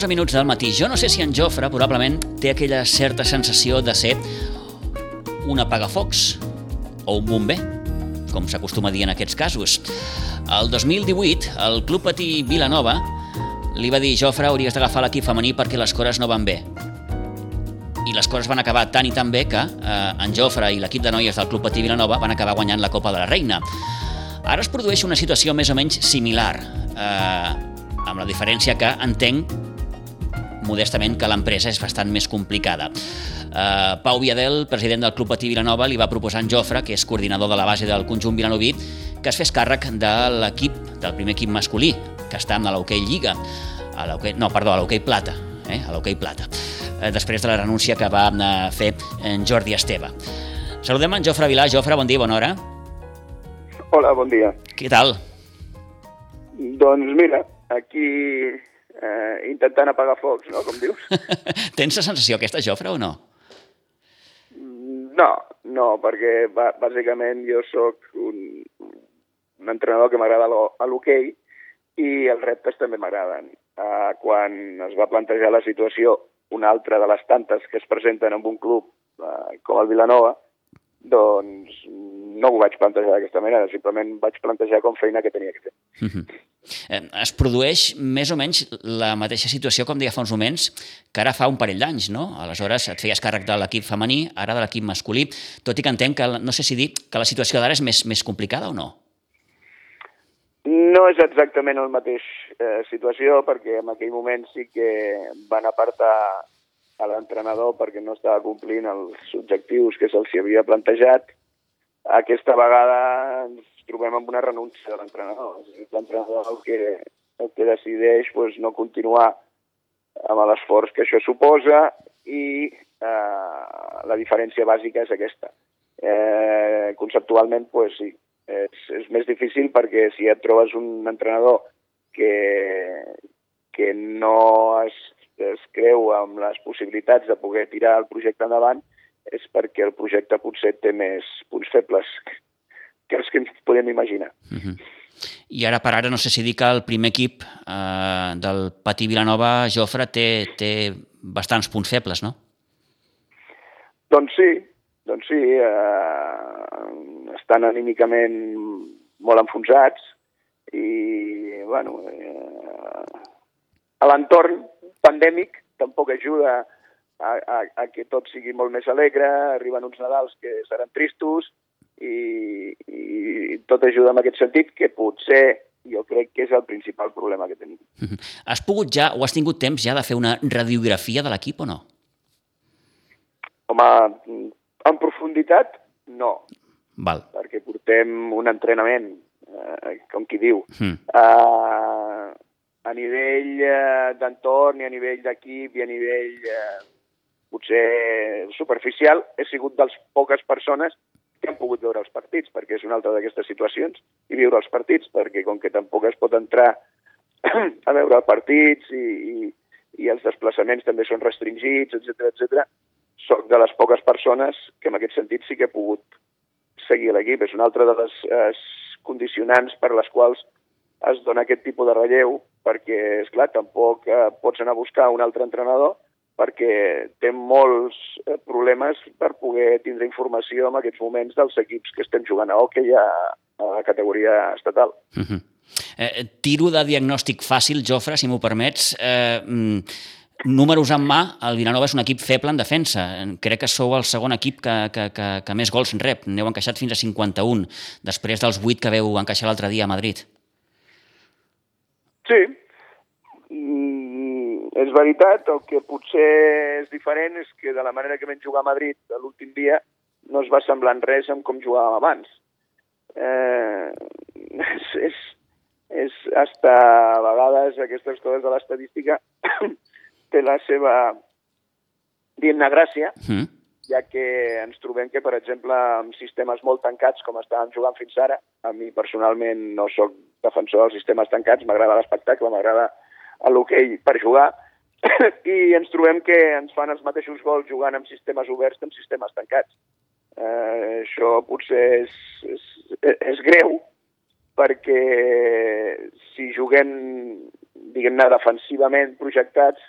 10 i 11 minuts del matí. Jo no sé si en Jofre probablement té aquella certa sensació de ser un apagafocs o un bomber, com s'acostuma a dir en aquests casos. El 2018, el Club Patí Vilanova li va dir Jofre, hauries d'agafar l'equip femení perquè les coses no van bé. I les coses van acabar tan i tan bé que eh, en Jofre i l'equip de noies del Club Patí Vilanova van acabar guanyant la Copa de la Reina. Ara es produeix una situació més o menys similar. Eh, amb la diferència que entenc modestament que l'empresa és bastant més complicada. Uh, Pau Viadel, president del Club Patí Vilanova, li va proposar en Jofre, que és coordinador de la base del conjunt vilanoví, que es fes càrrec de l'equip, del primer equip masculí, que està en l'Hockey Lliga, a no, perdó, a l'Hockey Plata, eh, a l'Hockey Plata, uh, després de la renúncia que va uh, fer en Jordi Esteve. Saludem en Jofre Vilà. Jofre, bon dia, bona hora. Hola, bon dia. Què tal? Doncs mira, aquí eh, intentant apagar focs, no?, com dius. Tens la sensació aquesta, Jofre, o no? No, no, perquè bàsicament jo sóc un, un entrenador que m'agrada a l'hoquei i els reptes també m'agraden. Uh, quan es va plantejar la situació, una altra de les tantes que es presenten en un club uh, com el Vilanova, doncs no ho vaig plantejar d'aquesta manera, simplement vaig plantejar com feina que tenia que fer. Uh mhm. -huh. eh, es produeix més o menys la mateixa situació, com deia fa uns moments, que ara fa un parell d'anys, no? Aleshores et feies càrrec de l'equip femení, ara de l'equip masculí, tot i que entenc que, no sé si dir, que la situació d'ara és més, més complicada o no? No és exactament el mateix eh, situació, perquè en aquell moment sí que van apartar a l'entrenador perquè no estava complint els objectius que se'ls havia plantejat. Aquesta vegada ens trobem amb una renúncia de l'entrenador. L'entrenador el que, el que decideix pues, no continuar amb l'esforç que això suposa i eh, la diferència bàsica és aquesta. Eh, conceptualment, pues, sí, és, és més difícil perquè si et trobes un entrenador que, que no es es creu amb les possibilitats de poder tirar el projecte endavant és perquè el projecte potser té més punts febles que els que ens podem imaginar. Uh mhm. -huh. I ara per ara no sé si dir que el primer equip eh, del Patí Vilanova, Jofre, té, té bastants punts febles, no? Doncs sí, doncs sí, eh, estan anímicament molt enfonsats i, bueno, eh, a l'entorn pandèmic tampoc ajuda a, a, a que tot sigui molt més alegre, arriben uns Nadals que seran tristos i, i tot ajuda en aquest sentit que potser jo crec que és el principal problema que tenim. Has pogut ja, o has tingut temps ja de fer una radiografia de l'equip o no? Home, en profunditat, no. Val. Perquè portem un entrenament, eh, com qui diu, mm. eh, a nivell eh, d'entorn i a nivell d'equip i a nivell eh, potser superficial, he sigut dels poques persones que han pogut veure els partits, perquè és una altra d'aquestes situacions, i viure els partits, perquè com que tampoc es pot entrar a veure partits i, i, i els desplaçaments també són restringits, etc etc. soc de les poques persones que en aquest sentit sí que he pogut seguir l'equip. És una altra de les eh, condicionants per les quals es dona aquest tipus de relleu perquè, és clar tampoc eh, pots anar a buscar un altre entrenador perquè té molts eh, problemes per poder tindre informació en aquests moments dels equips que estem jugant a hockey a, a la categoria estatal. Uh -huh. eh, tiro de diagnòstic fàcil, Jofre, si m'ho permets. Eh, mm, números en mà, el Vilanova és un equip feble en defensa. Crec que sou el segon equip que, que, que, que més gols rep. N'heu encaixat fins a 51, després dels 8 que veu encaixar l'altre dia a Madrid. Sí, mm, és veritat, el que potser és diferent és que de la manera que vam jugar a Madrid l'últim dia no es va semblar en res amb com jugàvem abans. Eh, és, és, és hasta a vegades aquestes coses de l'estadística té la seva diguem gràcia, mm. ja que ens trobem que, per exemple, amb sistemes molt tancats com estàvem jugant fins ara, a mi personalment no sóc defensor dels sistemes tancats, m'agrada l'espectacle, m'agrada l'hoquei per jugar, i ens trobem que ens fan els mateixos gols jugant amb sistemes oberts que amb sistemes tancats. Eh, això potser és, és, és greu, perquè si juguem diguem-ne, defensivament projectats,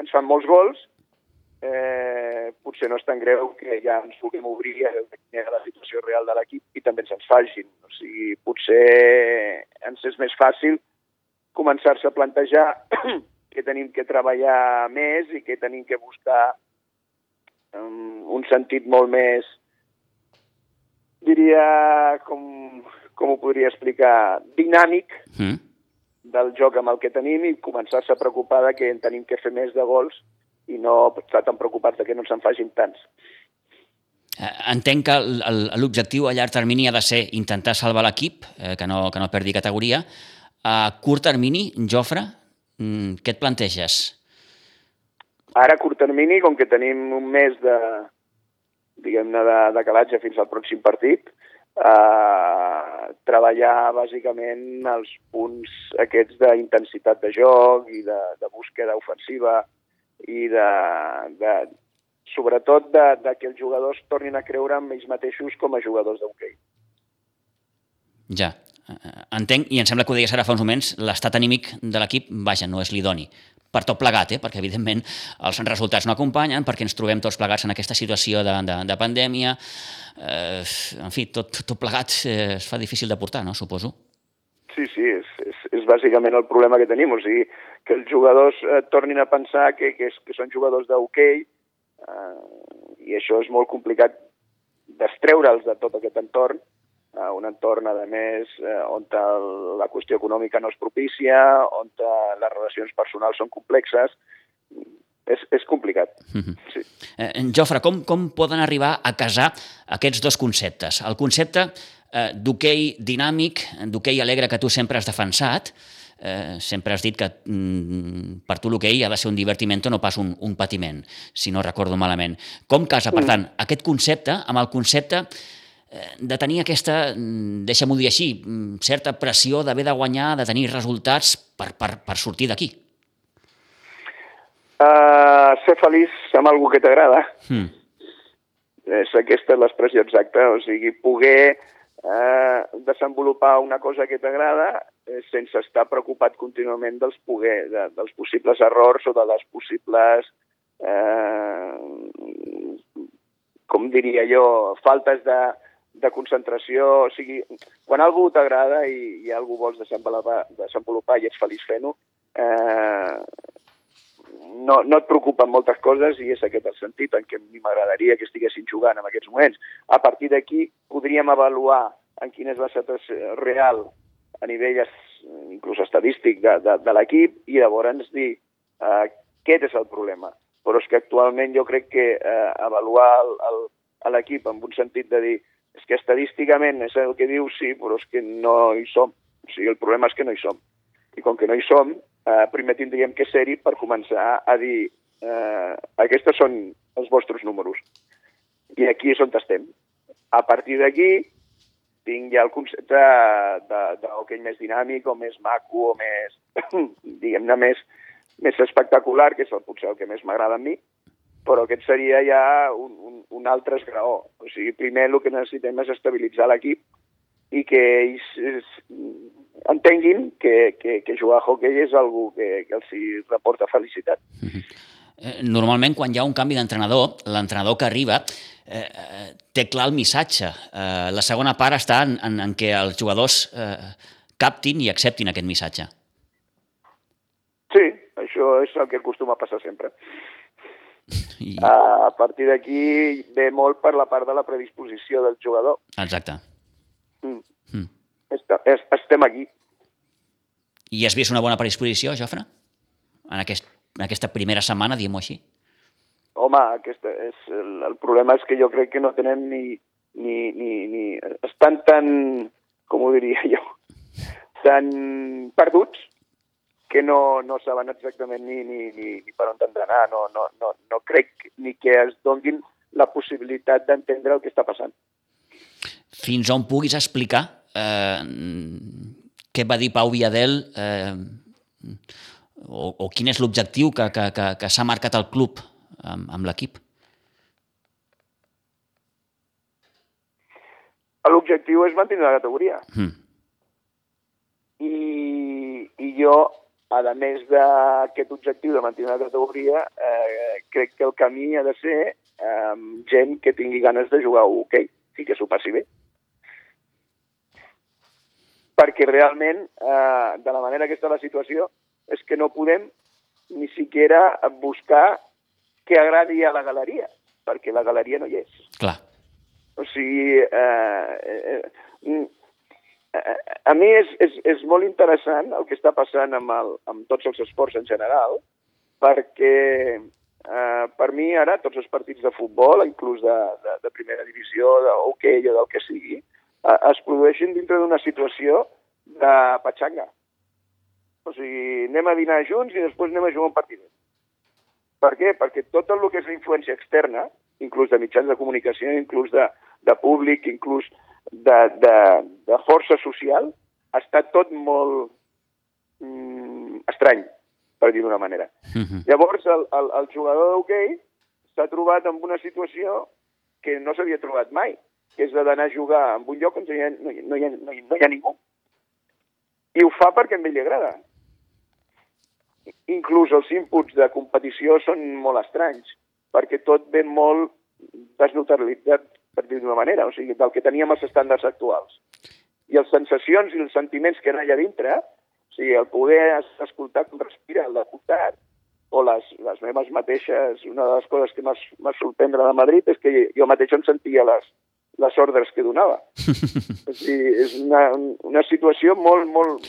ens fan molts gols, eh, potser no és tan greu que ja ens puguem obrir a la situació real de l'equip i també ens ens facin. O sigui, potser ens és més fàcil començar-se a plantejar que tenim que treballar més i que tenim que buscar um, un sentit molt més, diria, com, com ho podria explicar, dinàmic mm. del joc amb el que tenim i començar-se a preocupar de que en tenim que fer més de gols i no estar tan preocupats de que no se'n facin tants. Eh, entenc que l'objectiu a llarg termini ha de ser intentar salvar l'equip, eh, que, no, que no perdi categoria. A curt termini, Jofre, mm, què et planteges? Ara, a curt termini, com que tenim un mes de, diguem-ne, de, de calatge fins al pròxim partit, eh, treballar bàsicament els punts aquests d'intensitat de joc i de, de búsqueda ofensiva i de, de sobretot de, de que els jugadors tornin a creure en ells mateixos com a jugadors d'hoquei. Ja, entenc, i em sembla que ho deies ara fa uns moments, l'estat anímic de l'equip, vaja, no és l'idoni per tot plegat, eh? perquè evidentment els resultats no acompanyen, perquè ens trobem tots plegats en aquesta situació de, de, de pandèmia, eh, en fi, tot, tot plegat eh, es fa difícil de portar, no? suposo. Sí, sí, és, és, és bàsicament el problema que tenim, o sigui, que els jugadors eh, tornin a pensar que, que, és, que són jugadors d'hoquei eh, i això és molt complicat destreure'ls de tot aquest entorn eh, un entorn, a més, eh, on la qüestió econòmica no és propícia, on les relacions personals són complexes, és, és complicat. Mm -hmm. sí. eh, Jofre, com, com poden arribar a casar aquests dos conceptes? El concepte eh, d'hoquei dinàmic, d'hoquei alegre que tu sempre has defensat, eh, sempre has dit que mm, per tu l'hoquei ha de ser un divertiment o no pas un, un patiment, si no recordo malament. Com casa, per tant, aquest concepte amb el concepte Eh, de tenir aquesta, mm, deixa-m'ho dir així, mm, certa pressió d'haver de guanyar, de tenir resultats per, per, per sortir d'aquí? Uh, ser feliç amb algú que t'agrada. Hmm. És aquesta l'expressió exacta, o sigui, poder uh, desenvolupar una cosa que t'agrada eh, sense estar preocupat contínuament dels, poder, de, dels possibles errors o de les possibles, eh, com diria jo, faltes de, de concentració, o sigui, quan algú t'agrada i, i algú vols desenvolupar, desenvolupar i ets feliç fent-ho, eh, no, no et preocupen moltes coses i és aquest el sentit en què a mi m'agradaria que estiguessin jugant en aquests moments. A partir d'aquí podríem avaluar en quina és la situació real a nivell inclús estadístic de, de, de l'equip i llavors dir eh, aquest és el problema. Però és que actualment jo crec que eh, avaluar l'equip en un sentit de dir és que estadísticament és el que diu, sí, però és que no hi som. O sigui, el problema és que no hi som. I com que no hi som, eh, primer tindríem que ser-hi per començar a dir eh, aquests són els vostres números. I aquí és on estem. A partir d'aquí tinc ja el concepte d'hoquei més dinàmic o més maco o més, diguem-ne, més, més espectacular, que és el, potser el que més m'agrada a mi, però aquest seria ja un, un, un altre esgraó. O sigui, primer el que necessitem és estabilitzar l'equip i que ells es, entenguin que, que, que jugar a hockey és algú que, que els reporta felicitat. Mm -hmm. Normalment, quan hi ha un canvi d'entrenador, l'entrenador que arriba eh, eh, té clar el missatge. Eh, la segona part està en, en, en què els jugadors eh, captin i acceptin aquest missatge. Sí, això és el que acostuma a passar sempre. I... A partir d'aquí ve molt per la part de la predisposició del jugador. Exacte. Mm. Mm. Estem aquí. I has vist una bona predisposició, Jofre? En, aquest, aquesta primera setmana, diguem-ho així? Home, aquesta és, el, el problema és que jo crec que no tenen ni... ni, ni, ni estan tan, com ho diria jo, tan perduts que no, no saben exactament ni, ni, ni, ni per on han d'anar. No, no, no, no crec ni que es donguin la possibilitat d'entendre el que està passant. Fins on puguis explicar eh, què va dir Pau Viadel eh, o, o quin és l'objectiu que, que, que, que s'ha marcat el club amb, amb l'equip? L'objectiu és mantenir la categoria. Mm. I, I jo a més d'aquest objectiu de mantenir la categoria, eh, crec que el camí ha de ser eh, gent que tingui ganes de jugar a hoquei i que s'ho passi bé. Perquè realment, eh, de la manera que està la situació, és que no podem ni siquiera buscar que agradi a la galeria, perquè la galeria no hi és. Clar. O sigui, eh, eh, eh, a mi és, és, és molt interessant el que està passant amb, el, amb tots els esports en general, perquè eh, per mi ara tots els partits de futbol, inclús de, de, de primera divisió, de hoquei o del que sigui, eh, es produeixen dintre d'una situació de patxanga. O sigui, anem a dinar junts i després anem a jugar un partit. Per què? Perquè tot el que és la influència externa, inclús de mitjans de comunicació, inclús de, de públic, inclús de, de, de força social, ha estat tot molt mm, estrany, per dir d'una manera. Mhm. -huh. Llavors, el, el, el jugador d'hoquei s'ha trobat en una situació que no s'havia trobat mai, que és la d'anar a jugar en un lloc on no hi, ha, no, hi ha, no, hi, no hi ha ningú. I ho fa perquè a ell li agrada. Inclús els inputs de competició són molt estranys, perquè tot ve molt desneutralitzat per dir d'una manera, o sigui, del que teníem els estàndards actuals. I les sensacions i els sentiments que hi ha allà dintre, o sigui, el poder escoltar com respira el deputat, o les, les meves mateixes, una de les coses que m'ha sorprendre de Madrid és que jo mateix em sentia les, les ordres que donava. o sigui, és una, una situació molt, molt,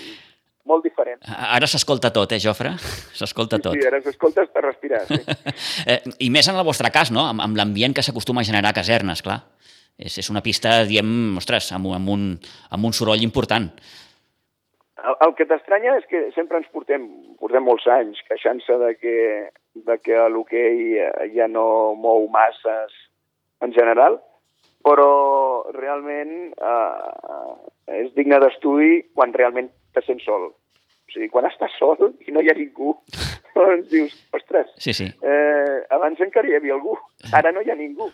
molt diferent. Ara s'escolta tot, eh, Jofre? S'escolta tot. Sí, ara s'escolta per respirar, sí. Eh, I més en el vostre cas, no? Amb, amb l'ambient que s'acostuma a generar a casernes, clar. És, és una pista, diem, ostres, amb, amb, un, amb un soroll important. El, el que t'estranya és que sempre ens portem, portem molts anys queixant-se de que, de que l'hoquei ja no mou masses en general, però realment eh, és digne d'estudi quan realment te sents sol. O sigui, quan estàs sol i no hi ha ningú, doncs dius, ostres, sí, sí. Eh, abans encara hi havia algú, ara no hi ha ningú.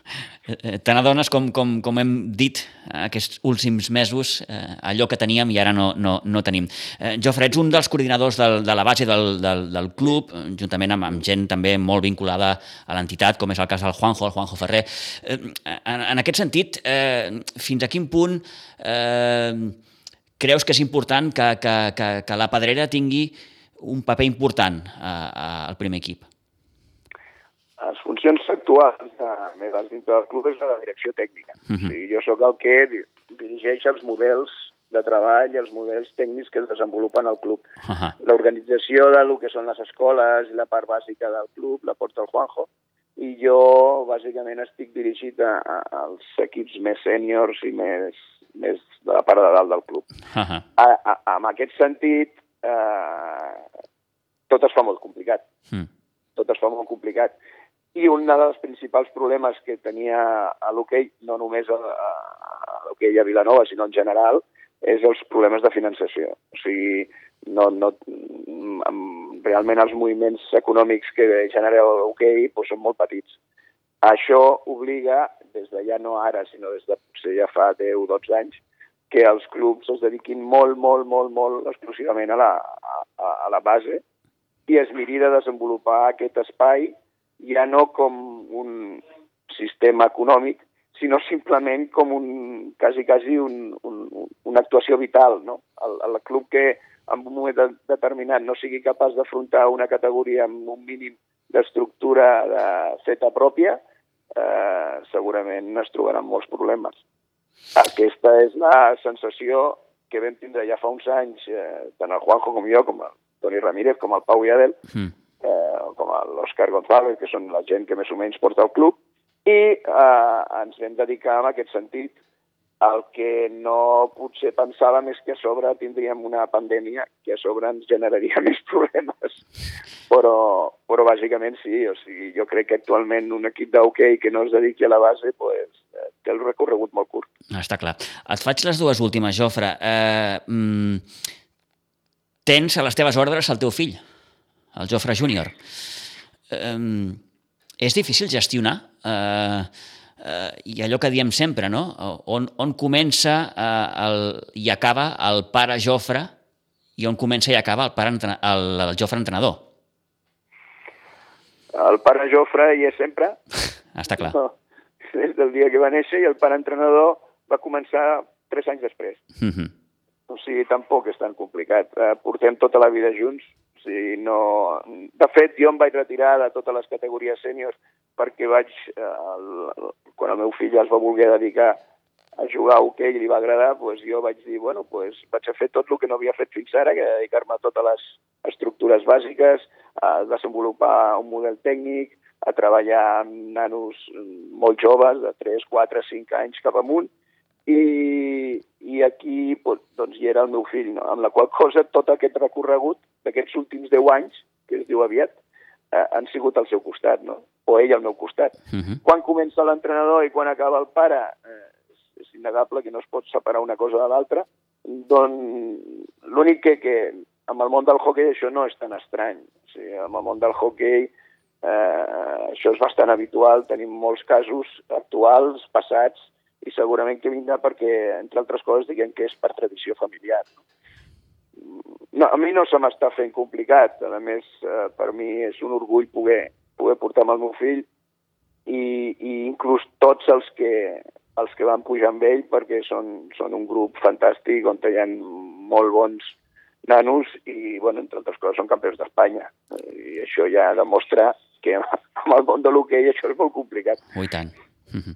Eh, eh, te n'adones, com, com, com hem dit aquests últims mesos, eh, allò que teníem i ara no, no, no tenim. Eh, Jofre, ets un dels coordinadors del, de la base del, del, del club, juntament amb, amb gent també molt vinculada a l'entitat, com és el cas del Juanjo, el Juanjo Ferrer. Eh, en, en aquest sentit, eh, fins a quin punt... Eh, creus que és important que, que, que, que la Pedrera tingui un paper important al primer equip? Les funcions actuals de meves dintre del club és la direcció tècnica. Uh -huh. o sigui, jo sóc el que dirigeix els models de treball i els models tècnics que es desenvolupen al club. Uh -huh. L'organització de lo que són les escoles i la part bàsica del club la porta el Juanjo, i jo bàsicament estic dirigit a, a, als equips més sèniors i més, més de la part de dalt del club. Uh -huh. a, a, en aquest sentit, eh, tot es fa molt complicat. Mm. Tot es fa molt complicat. I un dels principals problemes que tenia a l'hoquei, no només a, a, a l'hoquei a Vilanova, sinó en general, és els problemes de finançació. O sigui, no, no, realment els moviments econòmics que genera l'hoquei doncs, són molt petits. Això obliga, des de ja no ara, sinó des de potser ja fa 10 o 12 anys, que els clubs es dediquin molt, molt, molt, molt exclusivament a la, a, a la base i es miri de desenvolupar aquest espai ja no com un sistema econòmic, sinó simplement com un, quasi, quasi un, un, una actuació vital. No? El, el club que en un moment de, determinat no sigui capaç d'afrontar una categoria amb un mínim d'estructura de feta pròpia, eh, segurament es trobaran molts problemes. Aquesta és la sensació que vam tindre ja fa uns anys, eh, tant el Juanjo com jo, com el Toni Ramírez, com el Pau Iadel, mm. eh, com l'Òscar González, que són la gent que més o menys porta el club, i eh, ens vam dedicar en aquest sentit el que no potser pensàvem és que a sobre tindríem una pandèmia que a sobre ens generaria més problemes. Però, però bàsicament sí, o sigui, jo crec que actualment un equip d'hoquei que no es dediqui a la base pues, eh, té el recorregut molt curt. Està clar. Et faig les dues últimes, Jofre. Eh, mm, tens a les teves ordres el teu fill, el Jofre Júnior. Eh, és difícil gestionar eh, eh, i allò que diem sempre, no? on, on comença eh, el, i acaba el pare Jofre i on comença i acaba el, pare, el, el Jofre entrenador. El pare Jofre hi és sempre. Està clar. No, des del dia que va néixer i el pare entrenador va començar tres anys després. Mm -hmm. O sigui, tampoc és tan complicat. Eh, portem tota la vida junts. Sigui, no... De fet, jo em vaig retirar de totes les categories sèniors perquè vaig, eh, el, quan el meu fill es va voler dedicar a jugar a hoquei i li va agradar, doncs jo vaig dir, bueno, doncs vaig a fer tot el que no havia fet fins ara, que dedicar-me a totes les estructures bàsiques, a desenvolupar un model tècnic, a treballar amb nanos molt joves, de 3, 4, 5 anys cap amunt, i, i aquí doncs, hi era el meu fill, no? amb la qual cosa tot aquest recorregut d'aquests últims 10 anys, que es diu aviat, eh, han sigut al seu costat, no? o ell al meu costat. Uh mhm. -huh. Quan comença l'entrenador i quan acaba el pare, eh, és innegable que no es pot separar una cosa de l'altra, doncs l'únic que, que amb el món del hockey això no és tan estrany. O sigui, amb el món del hockey eh, això és bastant habitual, tenim molts casos actuals, passats, i segurament que vindrà perquè, entre altres coses, diguem que és per tradició familiar. No, a mi no se m'està fent complicat, a més, eh, per mi és un orgull poder, poder portar amb el meu fill i, i inclús tots els que, els que van pujar amb ell perquè són, són un grup fantàstic on hi ha molt bons nanos i, bueno, entre altres coses, són campions d'Espanya. I això ja demostra que amb el món de l'hoquei això és molt complicat. Oh, i tant. Uh -huh.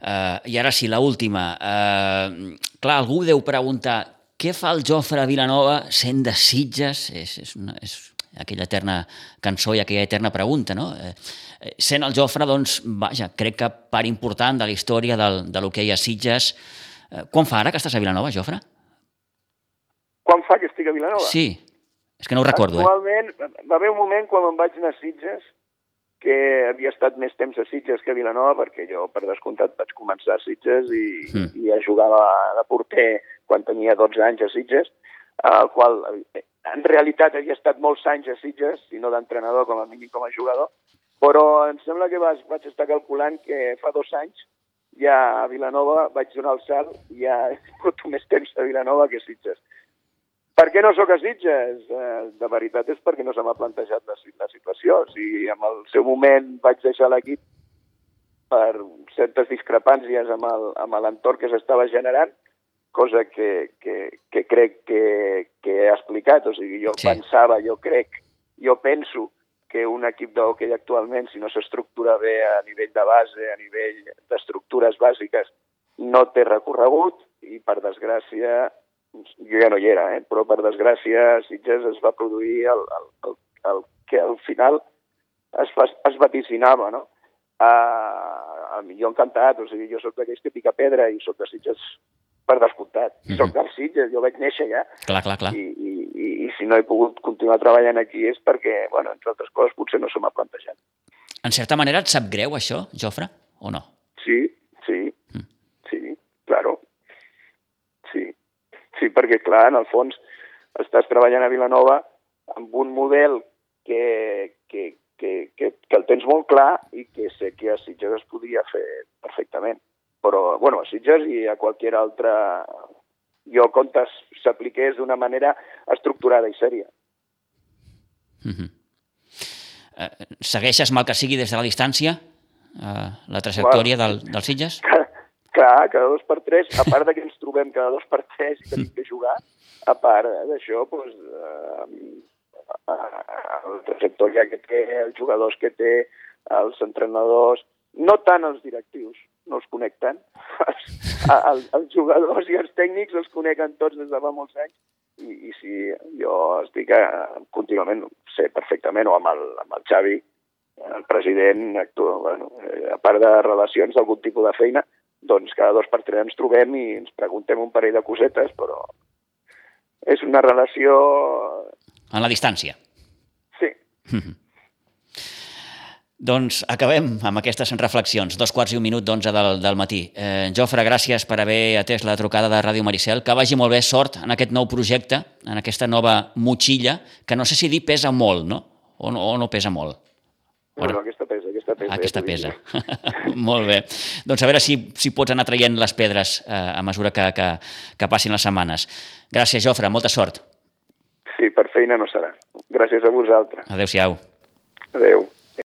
Uh, I ara sí, la última. Uh, clar, algú deu preguntar què fa el Jofre Vilanova sent de Sitges? És, és, una, és aquella eterna cançó i aquella eterna pregunta, no? Eh, eh, sent el Jofre, doncs, vaja, crec que part important de la història del, de l'hoquei a Sitges. Eh, quan fa ara que estàs a Vilanova, Jofre? Quan fa que estic a Vilanova? Sí, és que no ho recordo. Actualment, eh? va haver un moment quan em vaig anar a Sitges, que havia estat més temps a Sitges que a Vilanova, perquè jo, per descomptat, vaig començar a Sitges i, mm. i a jugar de porter quan tenia 12 anys a Sitges, el qual en realitat havia estat molts anys a Sitges, i no d'entrenador, com a mínim com a jugador, però em sembla que vaig, vaig estar calculant que fa dos anys ja a Vilanova vaig donar el salt i ja he tingut més temps a Vilanova que a Sitges. Per què no sóc a Sitges? Eh, de veritat és perquè no se m'ha plantejat la, la situació. O sigui, en el seu moment vaig deixar l'equip per certes discrepàncies amb l'entorn que s'estava generant, cosa que, que, que crec que, que he explicat. O sigui, jo sí. pensava, jo crec, jo penso que un equip d'hoquei actualment, si no s'estructura bé a nivell de base, a nivell d'estructures bàsiques, no té recorregut i, per desgràcia, jo ja no hi era, eh? però per desgràcia Sitges es va produir el, el, el, el que al final es, es vaticinava, no? Uh, a mi jo encantat, o sigui, jo sóc d'aquells que pica pedra i sóc de Sitges per descomptat. Mm -hmm. Soc del Sitges, jo vaig néixer ja. Clar, clar, clar. I, i, i, I si no he pogut continuar treballant aquí és perquè, bueno, entre altres coses, potser no se m'ha plantejat. En certa manera et sap greu això, Jofre, o no? Sí, sí, mm. sí, claro. Sí, sí, perquè, clar, en el fons estàs treballant a Vilanova amb un model que, que, que, que, que el tens molt clar i que sé que a Sitges es podria fer perfectament però, bueno, a Sitges i a qualsevol altre jo comptes s'apliqués d'una manera estructurada i sèria. Mm -hmm. eh, segueixes, mal que sigui, des de la distància, eh, la trajectòria bueno, del, del Sitges? Clar, cada dos per tres, a part de que ens trobem cada dos per tres i tenim que jugar, a part d'això, doncs, eh, la trajectòria que té, els jugadors que té, els entrenadors, no tant els directius, no els connecten. Els, els jugadors i els tècnics els coneguen tots des de fa molts anys i, i si jo estic eh, contínuament, sé perfectament, o amb el, amb el Xavi, el president, actua, bueno, eh, a part de relacions d'algun tipus de feina, doncs cada dos per tres ens trobem i ens preguntem un parell de cosetes, però és una relació... En la distància. Sí. Doncs acabem amb aquestes reflexions. Dos quarts i un minut d'onze del, del matí. Eh, Jofre, gràcies per haver atès la trucada de Ràdio Maricel. Que vagi molt bé, sort en aquest nou projecte, en aquesta nova motxilla, que no sé si dir pesa molt, no? O no, o no pesa molt? Bueno, aquesta pesa, aquesta pesa. Aquesta pesa. molt bé. Doncs a veure si, si pots anar traient les pedres eh, a mesura que, que, que passin les setmanes. Gràcies, Jofre, molta sort. feina no serà. Gràcies a vosaltres. Adéu-siau. Adéu.